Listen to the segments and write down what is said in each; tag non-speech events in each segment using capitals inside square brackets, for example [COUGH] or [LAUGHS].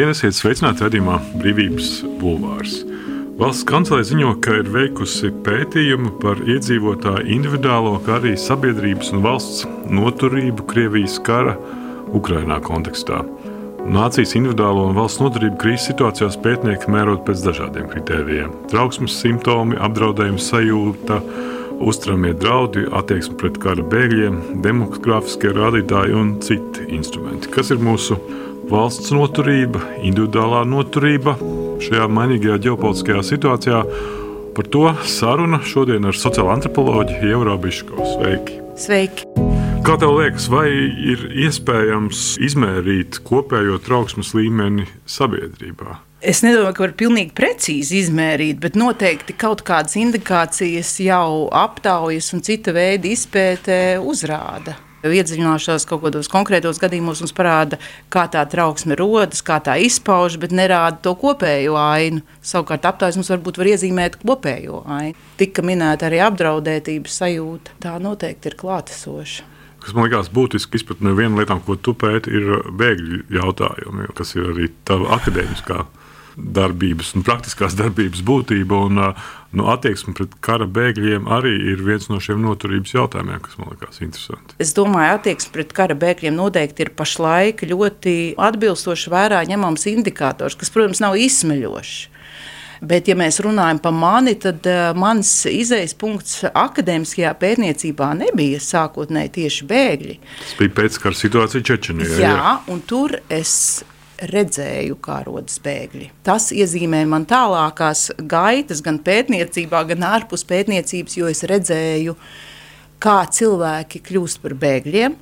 Labdien, esiet sveicināti redzējumā Brīvības Bulvārs. Valsts kancelē ziņo, ka ir veikusi pētījumu par iedzīvotāju individuālo, kā arī sabiedrības un valsts noturību Krievijas kara Ukrainā kontekstā. Nācijas individuālo un valsts noturību krīzes situācijās pētnieki mērot pēc dažādiem kritērijiem - trauksmes simptomi, apdraudējuma sajūta, uzturamie draudi, attieksme pret kara bēgļiem, demografiskie rādītāji un citi instrumenti. Kas ir mūsu valsts noturība, individuālā noturība šajā mainīgajā ģeopolitiskajā situācijā. Par to saruna šodien ar sociālo antropoloģu Ievro Biško. Sveiki! Sveiki! Kā tev liekas, vai ir iespējams izmērīt kopējo trauksmes līmeni sabiedrībā? Es nedomāju, ka var pilnīgi precīzi izmērīt, bet noteikti kaut kādas indikācijas jau aptaujas un cita veida izpētē uzrāda. Iedziļināšanās kaut kādos konkrētos gadījumos mums parāda, kā tā trauksme rodas, kā tā izpaužas, bet nerāda to kopējo ainu. Savukārt aptaujas mums varbūt var iezīmēt kopējo ainu. Tika minēta arī apdraudētības sajūta. Tā noteikti ir klātesoša. Kas man liekas būtiski izpratne no viena lietām, ko tu pēti, ir bēgļu jautājumi, kas ir arī tava akadēmiskā darbības un praktiskās darbības būtība. Un, nu, attieksme pret kara bēgļiem arī ir viens no šiem noturības jautājumiem, kas man liekas interesanti. Es domāju, attieksme pret kara bēgļiem noteikti ir pašlaik ļoti atbilstoši vērā ņemams indikators, kas, protams, nav izsmeļošs. Bet, ja mēs runājam par mani, tad uh, mans izējas punkts akadēmiskajā pētniecībā nebija sākotnēji tieši bēgļi. Tas bija pēckara situācija Čečenijā. Jā, jā, un tur es redzēju, kā rodas bēgļi. Tas iezīmē man tālākās gaitas, gan pētniecībā, gan ārpus pētniecības, jo es redzēju, kā cilvēki kļūst par bēgļiem.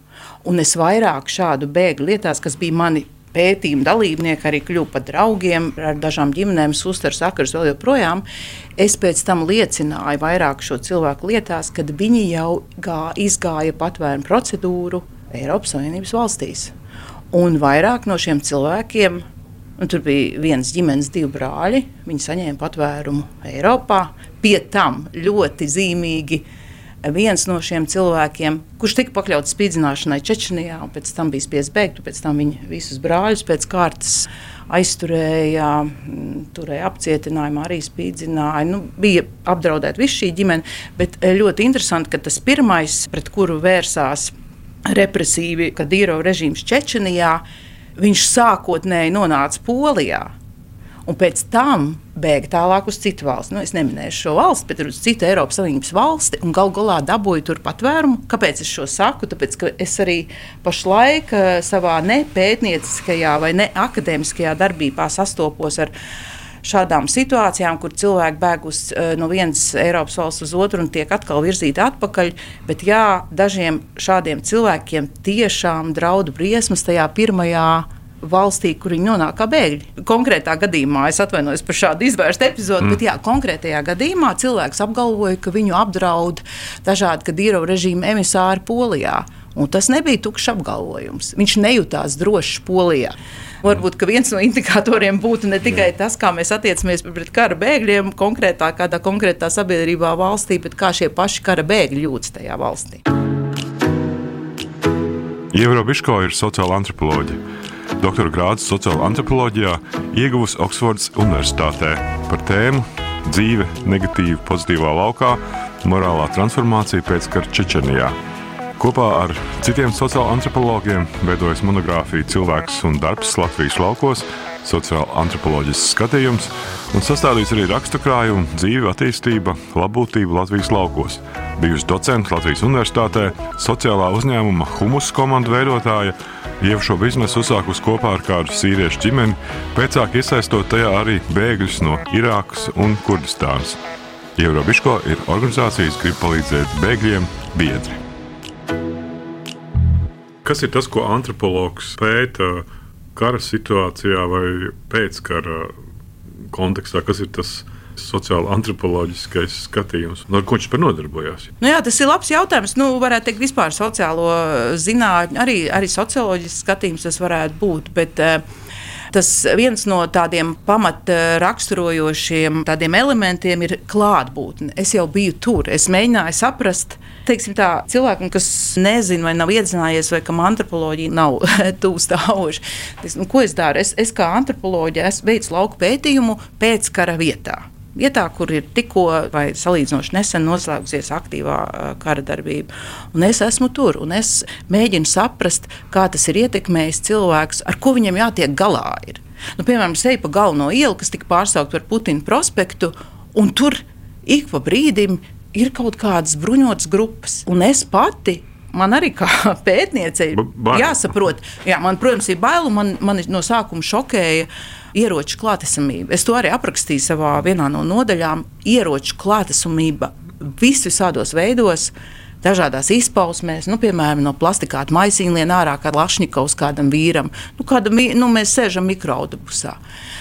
Un es vairāk šādu bēgļu lietās, kas bija mani pētījuma dalībnieki, arī kļuvu par draugiem, ar dažām ģimenēm, uztver sakars vēl joprojām. Es pēc tam liecināju vairāk šo cilvēku lietās, kad viņi jau gā, izgāja patvērumu procedūru Eiropas Savienības valstīs. Un vairāk no šiem cilvēkiem, un tur bija viens ģimenes, divi brāļi, viņi saņēma patvērumu Eiropā. Pie tam ļoti zīmīgi viens no šiem cilvēkiem, kurš tika pakļauts spīdzināšanai Čečenijā, un pēc tam bija spiests bēgt, pēc tam viņa visus brāļus pēc kārtas aizturēja, turēja apcietinājumā, arī spīdzināja. Nu, bija apdraudēta visa šī ģimene, bet ļoti interesanti, ka tas pirmais, pret kuru vērsās represīvi, kad Dīro režīms Čečenijā, viņš sākotnēji nonāca Polijā. Un pēc tam bēga tālāk uz citu valsti. Nu, es neminēšu šo valsti, bet uz citu Eiropas Savienības valsti un gal galā dabūju tur patvērumu. Kāpēc es šo saku? Tāpēc, ka es arī pašlaik eh, savā nepētnieciskajā vai neakadēmiskajā darbībā sastopos ar viņu šādām situācijām, kur cilvēki bēg uz, eh, no vienas Eiropas valsts uz otru un tiek atkal virzīti atpakaļ. Bet jā, dažiem šādiem cilvēkiem tiešām draud briesmas tajā pirmajā valstī, kur viņi nonāk kā bēgļi. Konkrētā gadījumā es atvainojos par šādu izvērstu epizodi, mm. bet jā, konkrētajā gadījumā cilvēks apgalvoja, ka viņu apdraud dažādi Kadīro režīma emisāri Polijā. Un tas nebija tukšs apgalvojums. Viņš nejūtās drošs Polijā. Varbūt viens no indikatoriem būtu ne tikai tas, kā mēs attiecamies pret kara bēgļiem konkrētā, kādā konkrētā sabiedrībā valstī, bet kā šie paši kara bēgļi jūtas tajā valstī. Ievro Biško ir sociāla antropoloģija. Doktora grādu sociālajā antropoloģijā ieguvusi Oksfordas Universitātē par tēmu dzīve negatīvi pozitīvā laukā, morālā transformācija pēc kara Čečenijā. Kopā ar citiem sociālajiem antropologiem veidojas monogrāfija Cilvēks un darbs Latvijas laukos, sociāla antropoloģisks skatījums un sastādīts arī rakstu krājuma dzīve, attīstība, labbūtība Latvijas laukos. Bijusi docente Latvijas Universitātē, sociālā uzņēmuma humus komandu veidotāja, jau šo biznesu uzsākusi kopā ar kādu sīriešu ģimeni, pēcāk iesaistot tajā arī bēgļus no Irākas un Kurdistānas. Eirobiško ir organizācijas, grib palīdzēt bēgļiem biedri. Kas ir tas, ko antropologs pēta kara situācijā vai pēckara kontekstā? Kas ir tas? sociāla antropoloģiskais skatījums, no ko viņš par nodarbojās? Nu jā, tas ir labs jautājums. Nu, varētu teikt, vispār sociālo zinātņu, arī, arī socioloģisks skatījums tas varētu būt. Bet, uh, Tas viens no tādiem pamat raksturojošiem elementiem ir klātbūtne. Es jau biju tur, es mēģināju saprast, teiksim, tā, cilvēkam, kas nezina vai nav iedzinājies, vai kam antropoloģija nav [LAUGHS] tuvu stāvoša. Nu, ko es daru? Es, es kā antropoloģija veicu lauku pētījumu pēc kara vietā vietā, kur ir tikko vai salīdzinoši nesen noslēgusies aktīvā kara darbība. Un es esmu tur un es mēģinu saprast, kā tas ir ietekmējis cilvēkus, ar ko viņiem jātiek galā. Ir. Nu, piemēram, es eju pa galveno ielu, kas tika pārsaukta par Putina prospektu, un tur ik pa brīdim ir kaut kādas bruņotas grupas. Un es pati man arī kā [LAUGHS] pētniecei jāsaprot, jā, man, protams, ir bail, un man, man no sākuma šokēja ieroču klātesamība. Es to arī aprakstīju savā vienā no nodaļām. Ieroču klātesamība visvisādos veidos. Dažādās izpausmēs, nu, piemēram, no plastikāta maisiņiem ārā, kā Lašņikovs kādam vīram. Nu, kāda, nu, mēs sēžam mikroautobusā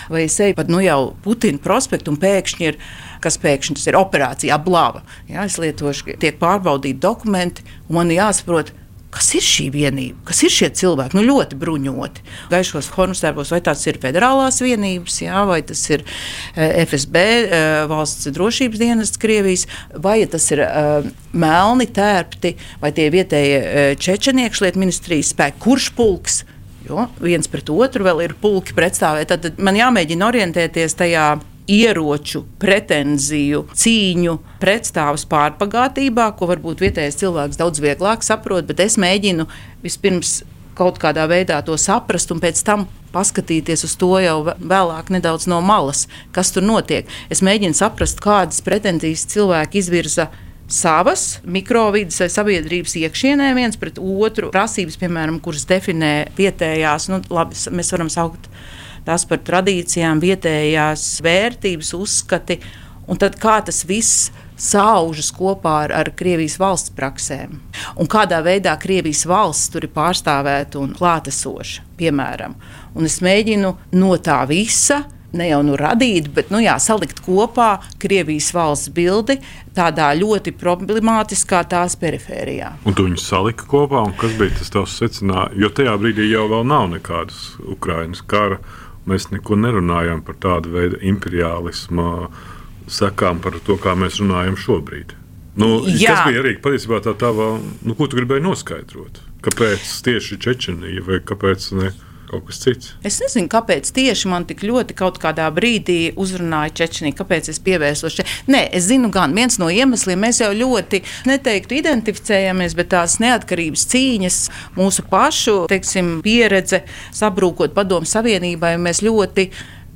vai es eju pat nu, jau Putina prospektu un pēkšņi ir. Kas pēkšņi ir operācija, ablava. Ja, es lietošu, tiek pārbaudīti dokumenti, un man jāsaprot, Kas ir šī vienība? Kas ir šie cilvēki? Nu, ļoti bruņoti. Gaišos formas darbos, vai tās ir federālās vienības, jā, vai tas ir eh, FSB, eh, valsts drošības dienests Krievijas, vai tas ir uh, melni tērpti, vai tie vietējie uh, čečeniekšlietu ministrijas spēki, kurš pulks. Jo viens pret otru vēl ir pulki pretstāvēt. Tad man jāmēģina orientēties tajā ieroču pretenziju, cīņu pretstāvus pārpagātībā, ko varbūt vietējais cilvēks daudz vieglāk saprot, bet es mēģinu vispirms kaut kādā veidā to saprast un pēc tam paskatīties uz to jau vēlāk, nedaudz no malas, kas tur notiek. Es mēģinu saprast, kādas pretenzijas cilvēki izvirza savas mikrovidas vai sabiedrības iekšienē viens pret otru. Prasības, piemēram, kuras definē vietējās, nu, labi, mēs varam saukt tās par tradīcijām, vietējās vērtības, uzskati, un tad kā tas viss saužas kopā ar, ar Krievijas valsts praksēm. Un kādā veidā Krievijas valsts tur ir pārstāvēta un klātesoša, piemēram. Un es mēģinu no tā visa ne jau nu radīt, bet nu, jā, salikt kopā Krievijas valsts bildi tādā ļoti problemātiskā tās perifērijā. Un tu viņus saliki kopā, un kas bija tas tavs secinājums? Jo tajā brīdī jau nav nekādas Ukraiņas kara Mēs neko nerunājam par tādu veidu imperialismu sekām, par to, kā mēs runājam šobrīd. Nu, Jā. kas bija arī patiesībā tā tava, nu, ko tu gribēji noskaidrot? Kāpēc tieši Čečenija vai kāpēc ne? Kaut kas cits. Es nezinu, kāpēc tieši man tik ļoti kaut kādā brīdī uzrunāja Čečenija, kāpēc es pievērsos šeit. Nē, es zinu, gan viens no iemesliem mēs jau ļoti, neteiktu, identificējamies, bet tās neatkarības cīņas, mūsu pašu teiksim, pieredze, sabrūkot padomu savienībai, mēs ļoti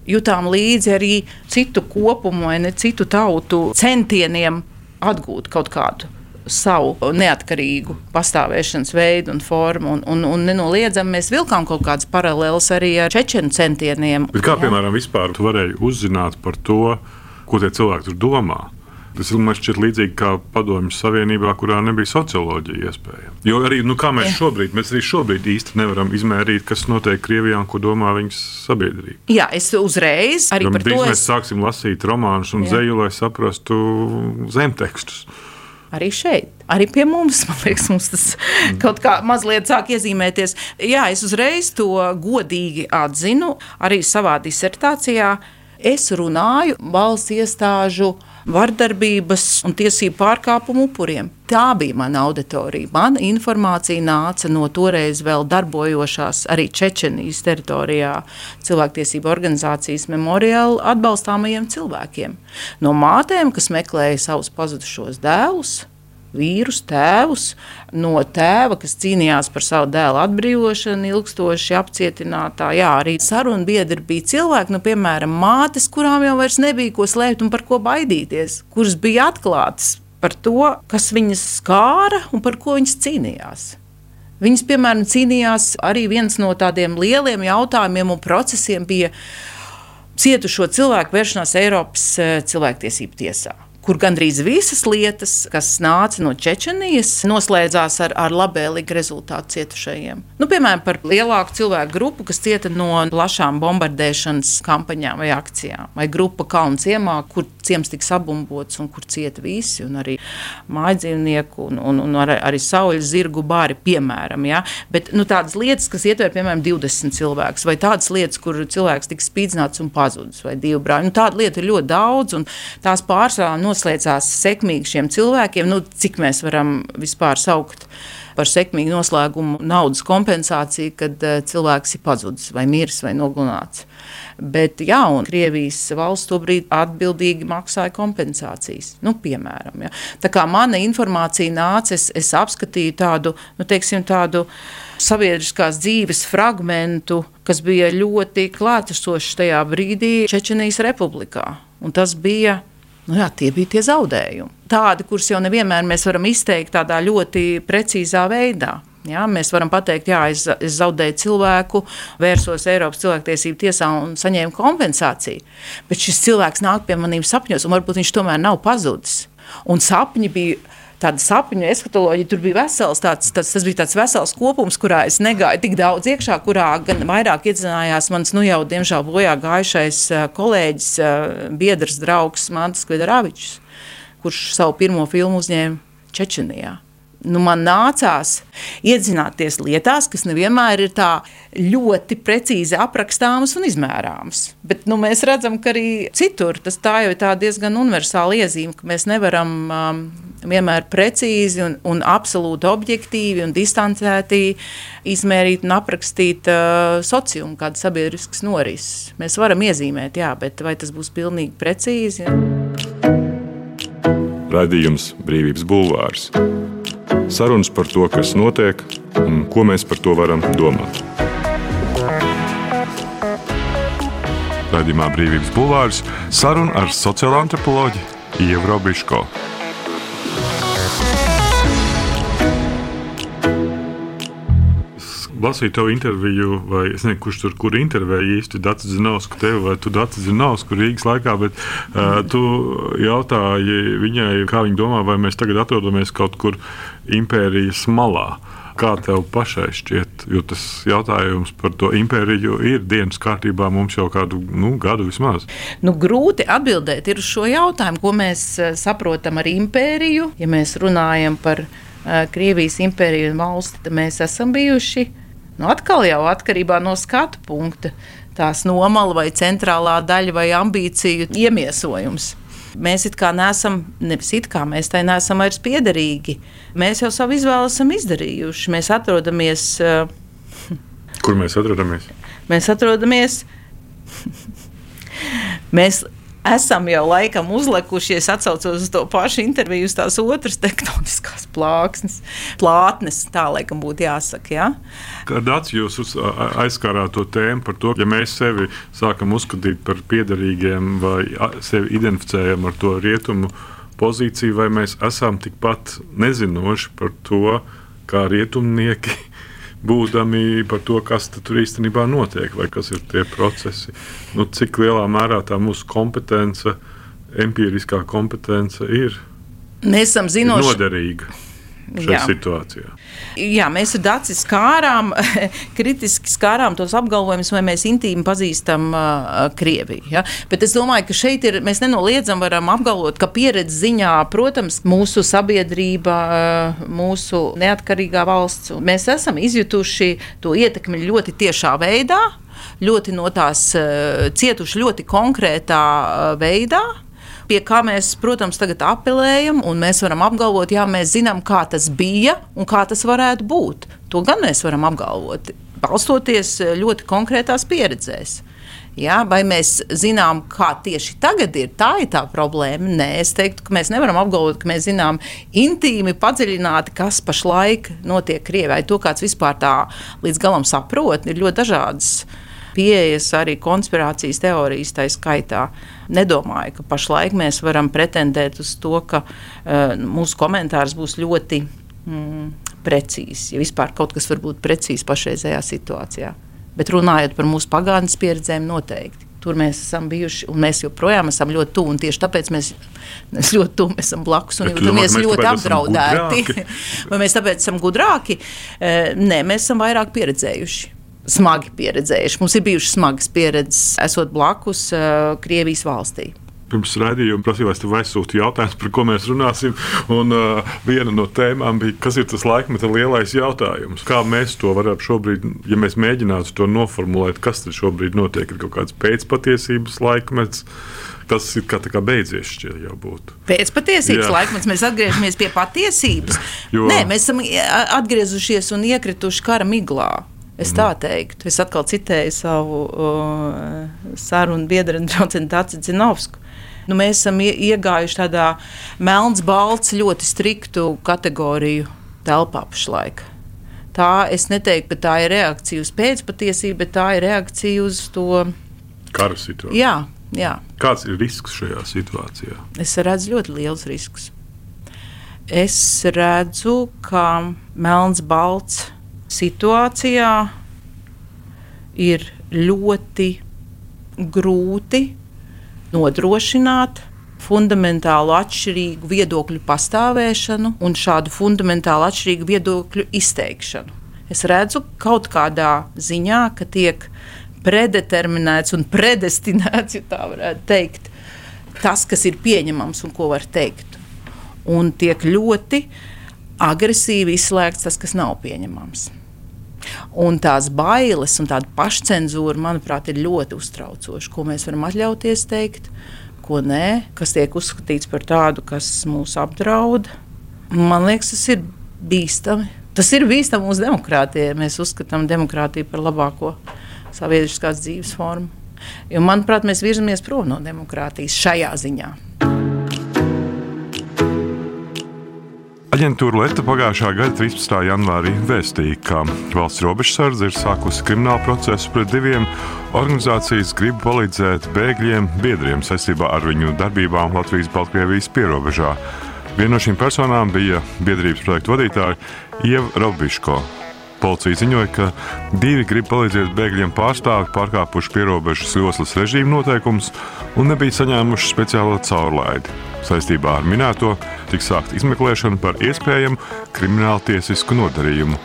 jutām līdzi arī citu kopumu ne citu tautu centieniem atgūt kaut kādu savu neatkarīgu pastāvēšanas veidu un formu. Un, un, un nenoliedzami mēs vilkām kaut kādas paralēlas arī ar čečenu centieniem. Bet kā jā. piemēram vispār tu varēji uzzināt par to, ko tie cilvēki tur domā? Tas man šķiet līdzīgi kā Padomju Savienībā, kurā nebija socioloģija iespējama. Jo arī nu, mēs Jā. šobrīd, mēs arī šobrīd īsti nevaram izmērīt, kas notiek Krievijā un ko domā viņas sabiedrība. Jā, es uzreiz arī Tam par to. Mēs es... sāksim lasīt romānus un Jā. zeju, lai saprastu zemtekstus arī šeit. Arī pie mums, man liekas, mums tas kaut kā mazliet sāk iezīmēties. Jā, es uzreiz to godīgi atzinu arī savā disertācijā. Es runāju valsts iestāžu vardarbības un tiesību pārkāpumu upuriem. Tā bija mana auditorija. Mana informācija nāca no toreiz vēl darbojošās arī Čečenijas teritorijā cilvēktiesību organizācijas memoriāla atbalstāmajiem cilvēkiem. No mātēm, kas meklēja savus pazudušos dēlus, vīrus, tēvus, no tēva, kas cīnījās par savu dēlu atbrīvošanu, ilgstoši apcietinātā. Jā, arī sarunu biedri bija cilvēki, nu, piemēram, mātes, kurām jau nebija ko slēpt un par ko baidīties, kuras bija atklātas par to, kas viņas skāra un par ko viņas cīnījās. Viņas, piemēram, cīnījās arī viens no tādiem lieliem jautājumiem un procesiem bija cietušo cilvēku vēršanās Eiropas eh, cilvēktiesību tiesā kur gandrīz visas lietas, kas nāca no Čečenijas, noslēdzās ar, ar labvēlīgu rezultātu cietušajiem. Nu, piemēram, par lielāku cilvēku grupu, kas cieta no plašām bombardēšanas kampaņām vai akcijām, vai grupa Kalnu ciemā, kur ciems tika sabumbots un kur cieta visi, un arī mājdzīvnieku un, un, un arī, arī saules zirgu bāri, piemēram. Ja? Bet nu, tādas lietas, kas ietver, piemēram, 20 cilvēkus, vai tādas lietas, kur cilvēks tika spīdzināts un pazudis, vai divi brāļi. Nu, tāda lieta ir ļoti daudz, un tās pārsvarā noslēdzās sekmīgi šiem cilvēkiem, nu, cik mēs varam vispār saukt par sekmīgu noslēgumu naudas kompensāciju, kad uh, cilvēks ir pazudis vai miris vai nogalināts. Bet, jā, un Krievijas valsts tobrīd atbildīgi maksāja kompensācijas. Nu, piemēram, ja. tā kā mana informācija nāca, es, es apskatīju tādu, nu, teiksim, tādu sabiedriskās dzīves fragmentu, kas bija ļoti klātesošs tajā brīdī Čečenijas republikā. Un tas bija Nu jā, tie bija tie zaudējumi. Tādi, kurus jau nevienmēr mēs varam izteikt tādā ļoti precīzā veidā. Jā, mēs varam pateikt, ka es, es zaudēju cilvēku, vērsos Eiropas cilvēktiesību tiesā un saņēmu kompensāciju. Bet šis cilvēks nāk pie maniem sapņos, un varbūt viņš tomēr nav pazudis. Un sapņi bija tāda sapņu eskatoloģija. Tur bija vesels tāds, tāds, tas bija tāds vesels kopums, kurā es negāju tik daudz iekšā, kurā gan vairāk iedzinājās mans, nu jau, diemžēl, bojā gājušais kolēģis, biedrs, draugs Mantas Kvedaravičs, kurš savu pirmo filmu uzņēma Čečenijā nu, man nācās iedzināties lietās, kas nevienmēr ir tā ļoti precīzi aprakstāmas un izmērāmas. Bet nu, mēs redzam, ka arī citur tas jau ir diezgan universāla iezīme, ka mēs nevaram um, vienmēr precīzi un, un absolūti objektīvi un distancēti izmērīt un aprakstīt uh, sociumu, kāda sabiedriskas norises. Mēs varam iezīmēt, jā, bet vai tas būs pilnīgi precīzi? Radījums Brīvības Bulvārs sarunas par to, kas notiek un ko mēs par to varam domāt. Radījumā Brīvības Bulvārs saruna ar sociālo antropoloģiju Ievu Robiško. lasīju tavu interviju, vai es nezinu, kurš tur kur intervēja īsti Dārts Zinovs, tevi vai tu Dārts Zinovs, kur Rīgas laikā, bet uh, tu jautāji viņai, kā viņa domā, vai mēs tagad atrodamies kaut kur impērijas malā. Kā tev pašai šķiet, jo tas jautājums par to impēriju ir dienas kārtībā mums jau kādu nu, gadu vismaz? Nu, grūti atbildēt uz šo jautājumu, ko mēs saprotam ar impēriju. Ja mēs runājam par uh, Krievijas impēriju un valsti, tad mēs esam bijuši Nu, atkal jau atkarībā no skatu punkta, tās nomala vai centrālā daļa vai ambīciju iemiesojums. Mēs it kā neesam, nevis it kā mēs tai neesam vairs piederīgi. Mēs jau savu izvēli esam izdarījuši. Mēs atrodamies. Uh, [LAUGHS] Kur mēs atrodamies? Mēs atrodamies. [LAUGHS] mēs esam jau laikam uzlikušies, atcaucos uz to pašu interviju, uz tās otras tektoniskās plāksnes, plātnes, tā laikam būtu jāsaka. Ja? Kāds jūs aizskārāt to tēmu par to, ja mēs sevi sākam uzskatīt par piederīgiem vai sevi identificējam ar to rietumu pozīciju, vai mēs esam tikpat nezinoši par to, kā rietumnieki būdami par to, kas tur īstenībā notiek, vai kas ir tie procesi. Nu, cik lielā mērā tā mūsu kompetence, empiriskā kompetence ir, Mēs esam zinoši. ir noderīga šajā Jā. situācijā. Jā, mēs ar Dāci skārām, [LAUGHS] kritiski skārām tos apgalvojumus, vai mēs intīmi pazīstam uh, Krieviju. Ja? Bet es domāju, ka šeit ir, mēs nenoliedzam varam apgalvot, ka pieredzi ziņā, protams, mūsu sabiedrība, uh, mūsu neatkarīgā valsts, mēs esam izjutuši to ietekmi ļoti tiešā veidā, ļoti no tās uh, cietuši ļoti konkrētā uh, veidā pie kā mēs, protams, tagad apelējam, un mēs varam apgalvot, jā, mēs zinām, kā tas bija un kā tas varētu būt. To gan mēs varam apgalvot, balstoties eh, ļoti konkrētās pieredzēs. Ja, vai mēs zinām, kā tieši tagad ir? Tā ir tā problēma. Nē, es teiktu, ka mēs nevaram apgalvot, ka mēs zinām intīmi, padziļināti, kas pašlaik notiek Krievijā. To kāds vispār tā līdz galam saprot, ir ļoti dažādas pieejas, arī konspirācijas teorijas tā skaitā. Nedomāju, ka pašlaik mēs varam pretendēt uz to, ka uh, mūsu komentārs būs ļoti mm, precīzs, ja vispār kaut kas var būt precīzs pašreizējā situācijā. Bet runājot par mūsu pagātnes pieredzēm, noteikti. Tur mēs esam bijuši, un mēs joprojām esam ļoti tuvu. Tieši tāpēc mēs, mēs ļoti tuvu esam blakus un jūtamies ļoti apdraudēti. [LAUGHS] Vai mēs tāpēc esam gudrāki? Eh, nē, mēs esam vairāk pieredzējuši smagi pieredzējuši. Mums ir bijušas smagas pieredzes, esot blakus uh, Krievijas valstī. pirms raidījuma es tev aizsūtu jautājumus, par ko mēs runāsim. Un uh, viena no tēmām bija, kas ir tas laikmeta lielais jautājums. Kā mēs to varam šobrīd, ja mēs mēģinātu to noformulēt, kas tad šobrīd notiek, ir kaut kāds pēcpatiesības laikmets. Tas ir kā, kā beidzies, šķiet, jau būtu. Pēcpatiesības laikmets, mēs atgriežamies pie patiesības. [LAUGHS] jo... Nē, mēs esam atgriezušies un iekrituši kara miglā. Es tā teiktu. Es atkal citēju savu uh, sarunu biedru un draugu Dārzu Zinovsku. Nu, mēs esam iegājuši tādā melns, balts, ļoti striktu kategoriju telpā pašlaik. Tā es neteiktu, ka tā ir reakcija uz pēcpatiesību, bet tā ir reakcija uz to kara situāciju. Jā, jā. Kāds ir risks šajā situācijā? Es redzu ļoti liels risks. Es redzu, ka melns, balts situācijā ir ļoti grūti nodrošināt fundamentālu atšķirīgu viedokļu pastāvēšanu un šādu fundamentālu atšķirīgu viedokļu izteikšanu. Es redzu kaut kādā ziņā, ka tiek predeterminēts un predestinēts, ja tā varētu teikt, tas, kas ir pieņemams un ko var teikt. Un tiek ļoti agresīvi izslēgts tas, kas nav pieņemams. Un tās bailes un tāda pašcensūra, manuprāt, ir ļoti uztraucoša. Ko mēs varam atļauties teikt, ko nē, kas tiek uzskatīts par tādu, kas mūs apdraud. Man liekas, tas ir bīstami. Tas ir bīstami mūsu demokrātijai. Mēs uzskatām demokrātiju par labāko sabiedriskās dzīves formu. Jo, manuprāt, mēs virzamies prom no demokrātijas šajā ziņā. Aģentūra Leta pagājušā gada 13. janvārī vēstīja, ka valsts robežsardze ir sākusi kriminālu procesu pret diviem organizācijas grib palīdzēt bēgļiem biedriem saistībā ar viņu darbībām Latvijas-Baltkrievijas pierobežā. Viena no šīm personām bija biedrības projektu vadītāja Ieva Robiško. Policija ziņoja, ka divi grib palīdzēt bēgļiem pārstāvi pārkāpuši pierobežas joslas režīmu noteikumus un nebija saņēmuši speciālo caurlaidi. Saistībā ar minēto tiks sākta izmeklēšana par iespējamu kriminālu tiesisku nodarījumu.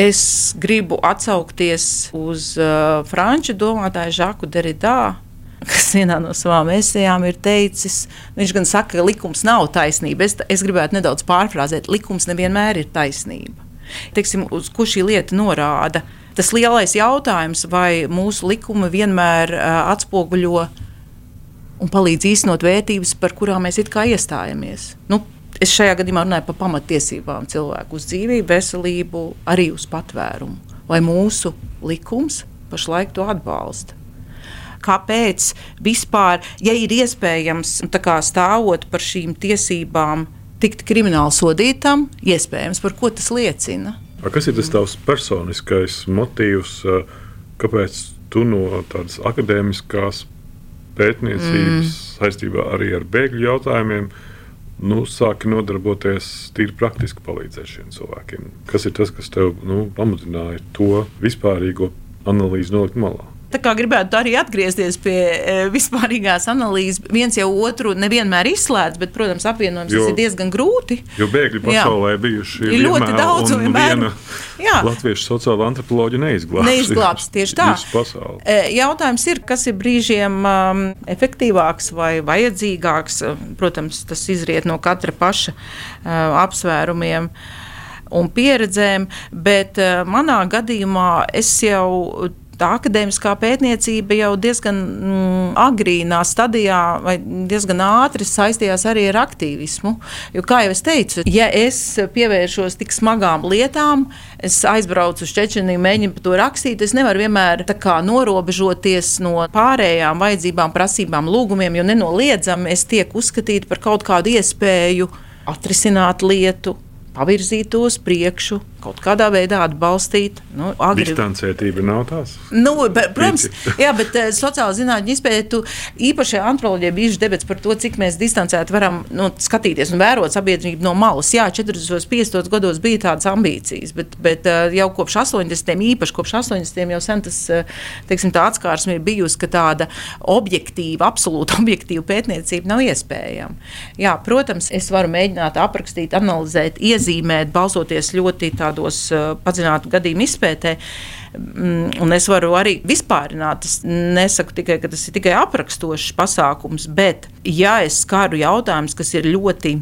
Es gribu atsaukties uz uh, franču domātāju Žaku Deridā, kas vienā no savām esejām ir teicis, viņš gan saka, ka likums nav taisnība. Es, es gribētu nedaudz pārfrāzēt, likums nevienmēr ir taisnība. Teiksim, uz ko šī lieta norāda? Tas lielais jautājums, vai mūsu likumi vienmēr atspoguļo un palīdz īstenot vērtības, par kurām mēs it kā iestājamies. Nu, es šajā gadījumā runāju par pamatiesībām, cilvēku uz dzīvību, veselību, arī uz patvērumu. Vai mūsu likums pašlaik to atbalsta? kāpēc vispār, ja ir iespējams kā, stāvot par šīm tiesībām, tikt krimināli sodītam, iespējams, par ko tas liecina. Kas ir tas tavs personiskais motīvs, kāpēc tu no tādas akadēmiskās pētniecības mm. saistībā arī ar bēgļu jautājumiem nu, sāki nodarboties tīri praktiski palīdzēt šiem cilvēkiem? Kas ir tas, kas tev nu, pamudināja to vispārīgo analīzi nolikt malā? Gribētu arī atgriezties pie e, vispārīgās analīzes, viens jau otru nevienmēr izslēdz, bet, protams, apvienojums jo, ir diezgan grūti. Jo bēgļi pasaulē jā. bijuši ir ļoti daudz, un viena latviešu sociāla antropoloģija neizglābs. Neizglābs tieši tā. E, jautājums ir, kas ir brīžiem um, efektīvāks vai vajadzīgāks. Protams, tas izriet no katra paša uh, apsvērumiem un pieredzēm, bet manā gadījumā es jau tā akadēmiskā pētniecība jau diezgan mm, agrīnā stadijā vai diezgan ātri saistījās arī ar aktīvismu. Jo, kā jau es teicu, ja es pievēršos tik smagām lietām, es aizbraucu uz Čečeniju, mēģinu par to rakstīt, es nevaru vienmēr kā, norobežoties no pārējām vajadzībām, prasībām, lūgumiem, jo nenoliedzami es tiek uzskatīta par kaut kādu iespēju atrisināt lietu, pavirzīt to uz priekšu, kaut kādā veidā atbalstīt. Nu, agri... Distancētība nav tās. Nu, bet, protams, jā, bet uh, sociāla zinātņu izpētu īpaši antropoloģija bijuši debats par to, cik mēs distancēti varam nu, skatīties un vērot sabiedrību no malas. Jā, 40. 50. gados bija tādas ambīcijas, bet, bet uh, jau kopš 80. īpaši kopš 80. jau sen tas uh, teiksim, atskārsme ir bijusi, ka tāda objektīva, absolūti [LAUGHS] objektīva pētniecība nav iespējama. Jā, protams, es varu mēģināt aprakstīt, analizēt, iezīmēt, balsoties ļoti tādā tādos padziļinātu gadījumu izpētē. Mm, un es varu arī vispārināt. Es nesaku tikai, ka tas ir tikai aprakstošs pasākums, bet, ja es skaru jautājumus, kas ir ļoti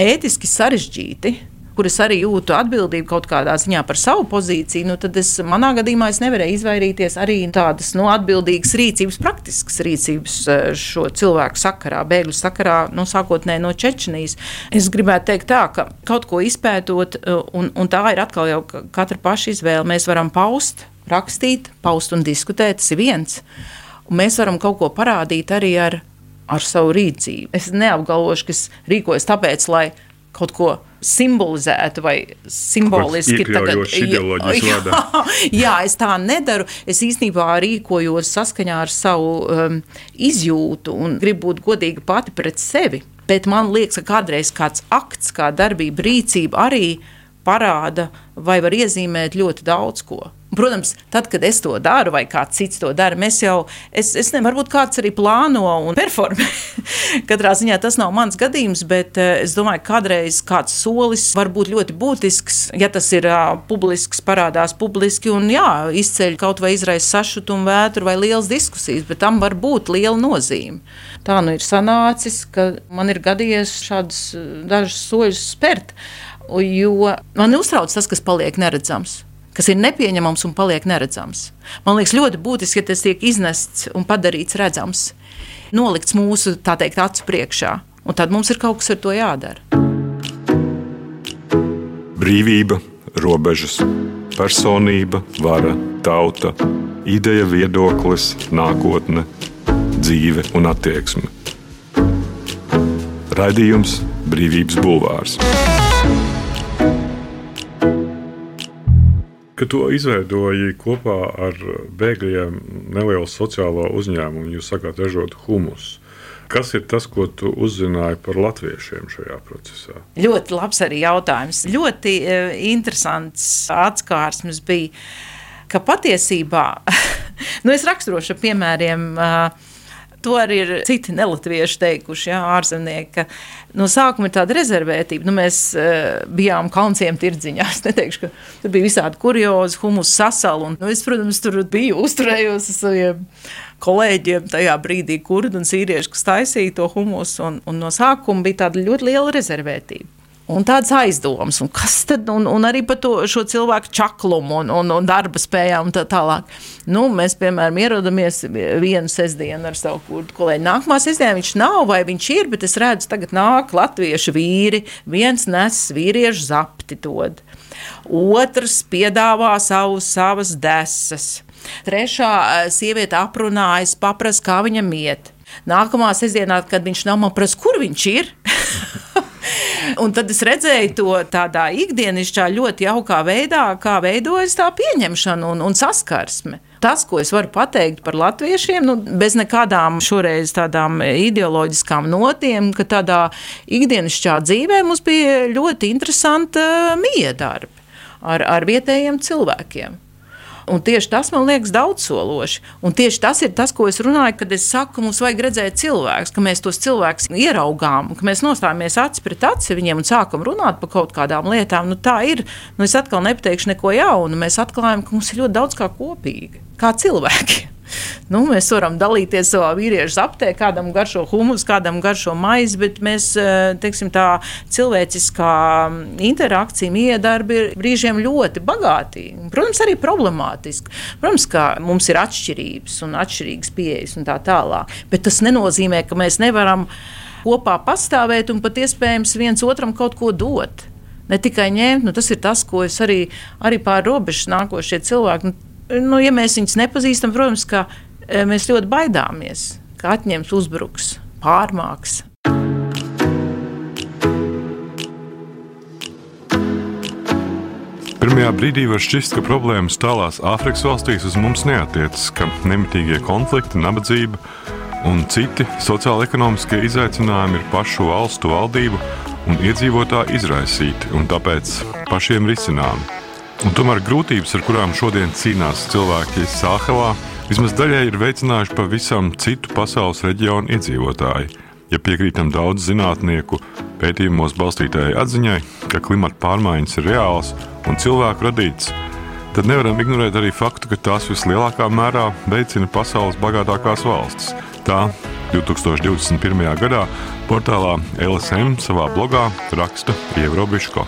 ētiski sarežģīti, kur es arī jūtu atbildību kaut kādā ziņā par savu pozīciju, nu, tad es, manā gadījumā es nevarēju izvairīties arī tādas nu, atbildīgas rīcības, praktiskas rīcības eh, šo cilvēku sakarā, bēgļu sakarā, nu, sākotnēji no Čečenijas. Es gribētu teikt tā, ka kaut ko izpētot, eh, un, un tā ir atkal jau katra paša izvēle, mēs varam paust, rakstīt, paust un diskutēt, tas ir viens. Un mēs varam kaut ko parādīt arī ar, ar savu rīcību. Es neapgalvošu, ka es rīkojos tāpēc, lai kaut ko simbolizētu vai simboliski tagad, jā, [LAUGHS] jā, es tā nedaru. Es īstenībā rīkojos saskaņā ar savu um, izjūtu un gribu būt godīga pati pret sevi. Bet man liekas, ka kādreiz kāds akts, kā darbība, rīcība arī parāda vai var iezīmēt ļoti daudz ko. Protams, tad, kad es to daru, vai kāds cits to dara, mēs jau, es, es nezinu, varbūt kāds arī plāno un [LAUGHS] performē. Katrā ziņā tas nav mans gadījums, bet uh, es domāju, ka kādreiz kāds solis var būt ļoti būtisks, ja tas ir uh, publisks, parādās publiski un jā, izceļ kaut vai izraisa sašutumu, vētru vai lielas diskusijas, bet tam var būt liela nozīme. Tā nu ir sanācis, ka man ir gadījies šādus dažus soļus spērt, jo man uztrauc tas, kas paliek neredzams kas ir nepieņemams un paliek neredzams. Man liekas, ļoti būtiski, ka tas tiek iznests un padarīts redzams, nolikts mūsu teikt, acu priekšā, un tad mums ir kaut kas ar to jādara. Brīvība, robežas, personība, vara, tauta, ideja, viedoklis, nākotne, dzīve un attieksme. Raidījums Brīvības Bulvārs. Kad to izveidoji kopā ar bēgļiem nelielu sociālo uzņēmumu, jūs sakāt, ražot humusu. Kas ir tas, ko tu uzzināji par latviešiem šajā procesā? Ļoti labs arī jautājums. Ļoti uh, interesants atskārsmes bija, ka patiesībā, [LAUGHS] nu es raksturošu piemēriem, uh, To arī ir citi nelatvieši teikuši, jā, ārzemnieki, ka no sākuma ir tāda rezervētība. Nu, mēs uh, bijām kalnciem tirdziņā. [LAUGHS] Es neteikšu, ka tur bija visādi kuriozi, humus sasali. Un, nu, es, protams, tur biju uzturējos ar saviem kolēģiem tajā brīdī, kurdi un sīrieši, kas taisīja to humusu. Un, un no sākuma bija tāda ļoti liela rezervētība un tādas aizdomas, un kas tad, un, un arī par to cilvēku čaklumu un, un, un darba spējām un tā tālāk. Nu, mēs, piemēram, ierodamies vienu sestdienu ar savu kurdu kolēģi. Nākamā sestdiena viņš nav, vai viņš ir, bet es redzu, tagad nāk latviešu vīri, viens nes vīriešu zapti dod. Otrs piedāvā savu, savas desas. Trešā eh, sieviete aprunājas, paprasa, kā viņam iet. Nākamā sestdienā, kad viņš nav man prasa, kur viņš ir. [LAUGHS] Un tad es redzēju to tādā ikdienišķā, ļoti jaukā veidā, kā veidojas tā pieņemšana un, un saskarsme. Tas, ko es varu pateikt par latviešiem, nu, bez nekādām šoreiz tādām ideoloģiskām notiem, ka tādā ikdienišķā dzīvē mums bija ļoti interesanta miedarbi ar, ar vietējiem cilvēkiem. Un tieši tas man liekas daudzsološi. Un tieši tas ir tas, ko es runāju, kad es saku, ka mums vajag redzēt cilvēkus, ka mēs tos cilvēkus ieraugām, ka mēs nostājamies acis pret aci viņiem un sākam runāt par kaut kādām lietām. Nu, tā ir. Nu, es atkal nepateikšu neko jaunu. Mēs atklājam, ka mums ir ļoti daudz kā kopīga, kā cilvēki. Nu, mēs varam dalīties savā vīriešu aptē, kādam garšo humus, kādam garšo maizi, bet mēs, eh, teiksim, tā cilvēciskā interakcija, miedarbi ir brīžiem ļoti bagātīgi. Protams, arī problemātiski. Protams, ka mums ir atšķirības un atšķirīgas pieejas un tā tālāk, bet tas nenozīmē, ka mēs nevaram kopā pastāvēt un pat iespējams viens otram kaut ko dot. Ne tikai ņemt, nu, tas ir tas, ko es arī, arī pāri robežas nākošie cilvēki. Nu, nu, ja mēs viņus nepazīstam, protams, ka e, mēs ļoti baidāmies, ka atņems, uzbruks, pārmāks. Pirmajā brīdī var šķist, ka problēmas tālās Āfrikas valstīs uz mums neatiecas, ka nemitīgie konflikti, nabadzība un citi sociālo-ekonomiskie izaicinājumi ir pašu valstu valdību un iedzīvotāju izraisīti un tāpēc pašiem risināmi. Un tomēr grūtības, ar kurām šodien cīnās cilvēki Sāhelā, vismaz daļai ir veicinājuši pavisam citu pasaules reģionu iedzīvotāji. ja piekrītam daudz zinātnieku pētījumos balstītajai atziņai, ka klimata pārmaiņas ir reāls un cilvēku radīts, tad nevaram ignorēt arī faktu, ka tās vislielākā mērā veicina pasaules bagātākās valstis. Tā 2021. gadā portālā LSM savā blogā raksta Ievrobiško.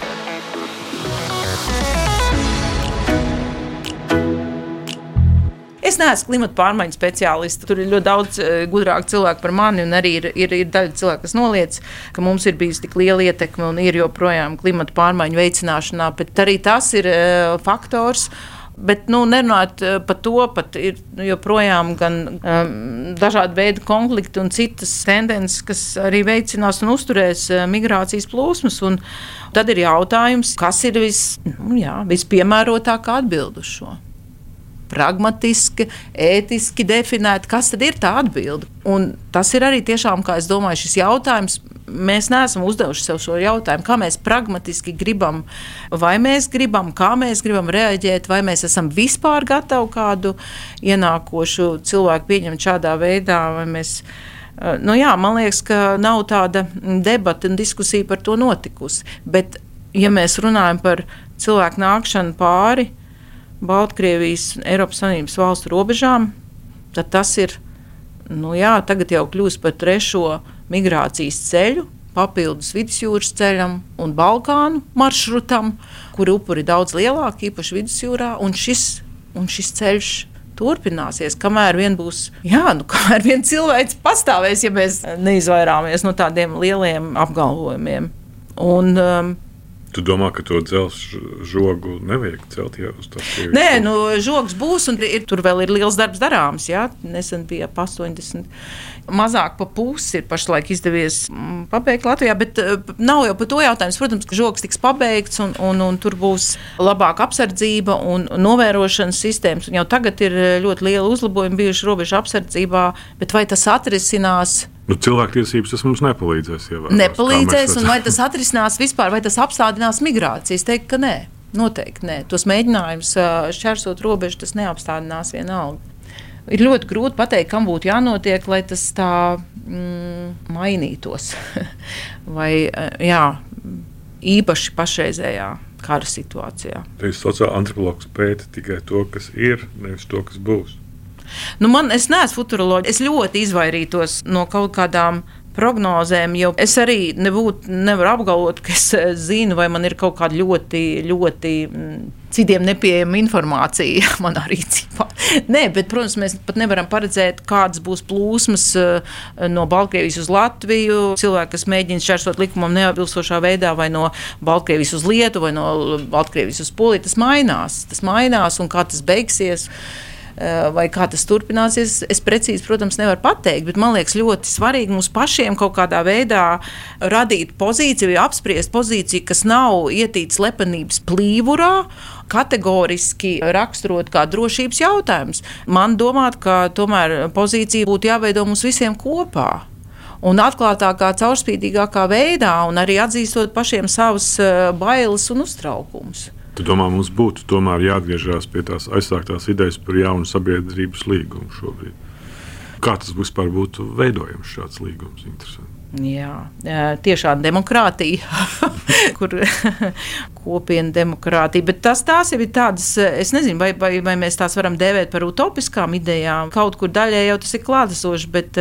Es neesmu klimata pārmaiņu speciālists. Tur ir ļoti daudz uh, gudrāku cilvēku par mani, un arī ir, ir, ir daļa cilvēku, kas noliedz, ka mums ir bijusi tik liela ietekme un ir joprojām klimata pārmaiņu veicināšanā. Bet arī tas ir uh, faktors. Bet, nu, nerunājot uh, par to, pat ir joprojām gan um, dažādi veidi konflikti un citas tendences, kas arī veicinās un uzturēs migrācijas plūsmas. Un tad ir jautājums, kas ir vis, nu, jā, vispiemērotākā atbild uz šo pragmatiski, ētiski definēti, kas tad ir tā atbilde. Un tas ir arī tiešām, kā es domāju, šis jautājums. Mēs neesam uzdevuši sev šo jautājumu, kā mēs pragmatiski gribam, vai mēs gribam, kā mēs gribam reaģēt, vai mēs esam vispār gatavi kādu ienākošu cilvēku pieņemt šādā veidā, vai mēs eh, Nu jā, man liekas, ka nav tāda debata un diskusija par to notikusi. Bet, ja mēs runājam par cilvēku nākšanu pāri Baltkrievijas un Eiropas Savienības valstu robežām, tad tas ir nu jā, tagad jau kļūst par trešo migrācijas ceļu. Papildus vidusjūras ceļam un Balkānu maršrutam, kur upuri ir daudz lielāki, īpaši vidusjūrā. Un šis, un šis ceļš turpināsies, kamēr vien būs, jā, nu, kamēr vien cilvēks pastāvēs, ja mēs neizvairāmies no tādiem lieliem apgalvojumiem. Un, um, Tu domā, ka to dzelzceļa žogu nevajag celt jau uz tās puses? Nē, nu, žogs būs, un ir, tur vēl ir liels darbs darāms. Jā. Nesen bija ap 80. Mazāk pa pusi ir pašlaik izdevies mm, pabeigt Latvijā, bet uh, nav jau par to jautājums. Protams, ka žogs tiks pabeigts, un, un, un tur būs labāka apsardzība un novērošanas sistēmas. Un jau tagad ir eh, ļoti liela uzlabojuma bijuši robežu apsardzībā, bet vai tas atrisinās? Nu, Cilvēktiesības tas mums nepalīdzēs. Ievērās, nepalīdzēs, un vai tas atrisinās vispār, vai tas apstādinās migrāciju? Es teiktu, ka nē, noteikti nē. Tos mēģinājumus šķērsot robežu tas neapstādinās vienalga. Ir ļoti grūti pateikt, kam būtu jānotiek, lai tas tā mm, mainītos. [LAUGHS] vai jā, īpaši pašreizējā kara situācijā. Tas sociālais antropologs pēta tikai to, kas ir, nevis to, kas būs. Nu, man, es neesmu futuroloģija. Es ļoti izvairītos no kaut kādām prognozēm, jo es arī nebūtu, nevaru apgalvot, ka es eh, zinu, vai man ir kaut kāda ļoti, ļoti mm, citiem nepieejama informācija [LAUGHS] manā rīcībā. Nē, bet, protams, mēs pat nevaram paredzēt, kādas būs plūsmas eh, no Baltkrievijas uz Latviju. Cilvēki, kas mēģina šķērsot likumam neatbilstošā veidā, vai no Baltkrievijas uz Lietuvu, vai no Baltkrievijas uz Poliju, tas mainās. Tas mainās un kā tas beigsies. Eh, vai kā tas turpināsies, es precīzi, protams, nevaru pateikt. Bet man liekas, ļoti svarīgi mums pašiem kaut kādā veidā radīt pozīciju, apspriest pozīciju, kas nav ietīts lepenības plīvurā, kategoriski raksturot kā drošības jautājums. Man domāt, ka tomēr pozīcija būtu jāveido mums visiem kopā. Un atklātākā, caurspīdīgākā veidā, un arī atzīstot pašiem savas eh, bailes un uztraukumus. Tu domā, mums būtu tomēr jāatgriežas pie tās aizsāktās idejas par jaunu sabiedrības līgumu šobrīd. Kā tas vispār būtu veidojams šāds līgums? Jā, tiešām demokrātija, [LAUGHS] kur [LAUGHS] kopiena demokrātija. Bet tas tās jau ir tādas, es nezinu, vai, vai, vai mēs tās varam dēvēt par utopiskām idejām. Kaut kur daļai jau tas ir klātesoši, bet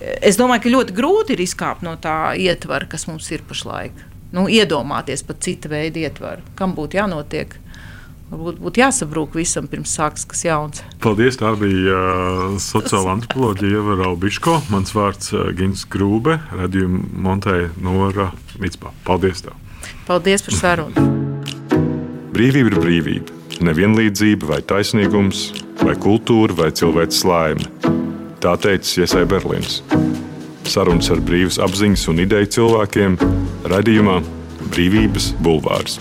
es domāju, ka ļoti grūti ir izkāpt no tā ietvara, kas mums ir pašlaik nu, iedomāties pat cita veida ietvaru, kam būtu jānotiek. Varbūt būtu jāsabrūk visam, pirms sākas kas jauns. Paldies! Tā bija uh, sociāla antropoloģija Ieva Raubiško. Mans vārds uh, Gins Grūbe, radījuma montēja Nora Mitspā. Paldies! Tev. Paldies par sarunu! Brīvība ir brīvība. Nevienlīdzība vai taisnīgums, vai kultūra vai cilvēks laime. Tā teica Iesai Berlīns. Sarunas ar brīvas apziņas un ideju cilvēkiem radījumā Brīvības Bulvārs.